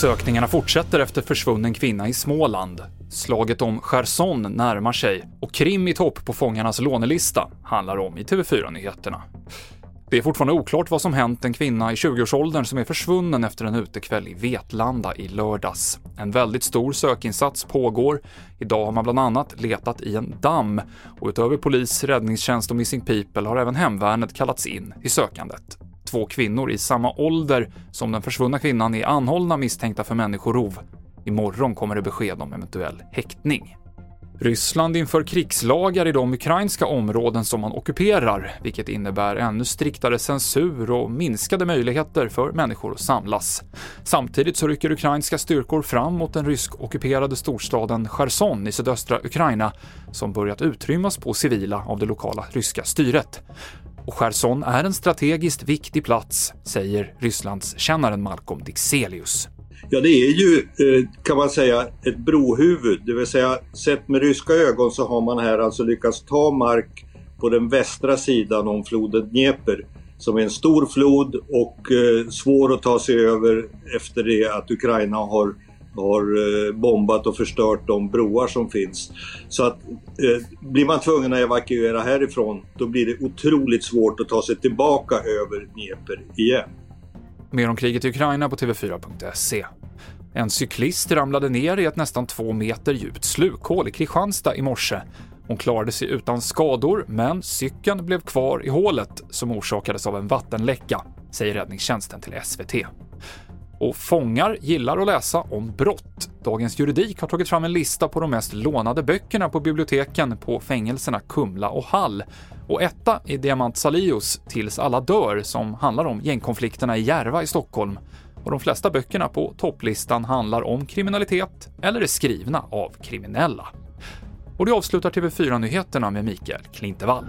Sökningarna fortsätter efter försvunnen kvinna i Småland. Slaget om Cherson närmar sig och krim i topp på fångarnas lånelista handlar om i TV4-nyheterna. Det är fortfarande oklart vad som hänt en kvinna i 20-årsåldern som är försvunnen efter en utekväll i Vetlanda i lördags. En väldigt stor sökinsats pågår. Idag har man bland annat letat i en damm och utöver polis, räddningstjänst och Missing People har även hemvärnet kallats in i sökandet. Två kvinnor i samma ålder som den försvunna kvinnan är anhållna misstänkta för människorov. Imorgon kommer det besked om eventuell häktning. Ryssland inför krigslagar i de ukrainska områden som man ockuperar, vilket innebär ännu striktare censur och minskade möjligheter för människor att samlas. Samtidigt så rycker ukrainska styrkor fram mot den rysk-ockuperade storstaden Cherson i sydöstra Ukraina, som börjat utrymmas på civila av det lokala ryska styret. Och Cherson är en strategiskt viktig plats, säger Rysslands kännaren Malcolm Dixelius. Ja, det är ju eh, kan man säga ett brohuvud, det vill säga sett med ryska ögon så har man här alltså lyckats ta mark på den västra sidan om floden Dnepr som är en stor flod och eh, svår att ta sig över efter det att Ukraina har, har eh, bombat och förstört de broar som finns. Så att blir man tvungen att evakuera härifrån då blir det otroligt svårt att ta sig tillbaka över Dnepr igen. Mer om kriget i Ukraina på TV4.se. En cyklist ramlade ner i ett nästan två meter djupt slukhål i Kristianstad i morse. Hon klarade sig utan skador, men cykeln blev kvar i hålet som orsakades av en vattenläcka, säger räddningstjänsten till SVT. Och fångar gillar att läsa om brott. Dagens Juridik har tagit fram en lista på de mest lånade böckerna på biblioteken på fängelserna Kumla och Hall. Och etta är Diamant Salius Tills alla dör som handlar om gängkonflikterna i Järva i Stockholm. Och de flesta böckerna på topplistan handlar om kriminalitet eller är skrivna av kriminella. Och det avslutar TV4-nyheterna med Mikael Klintevall.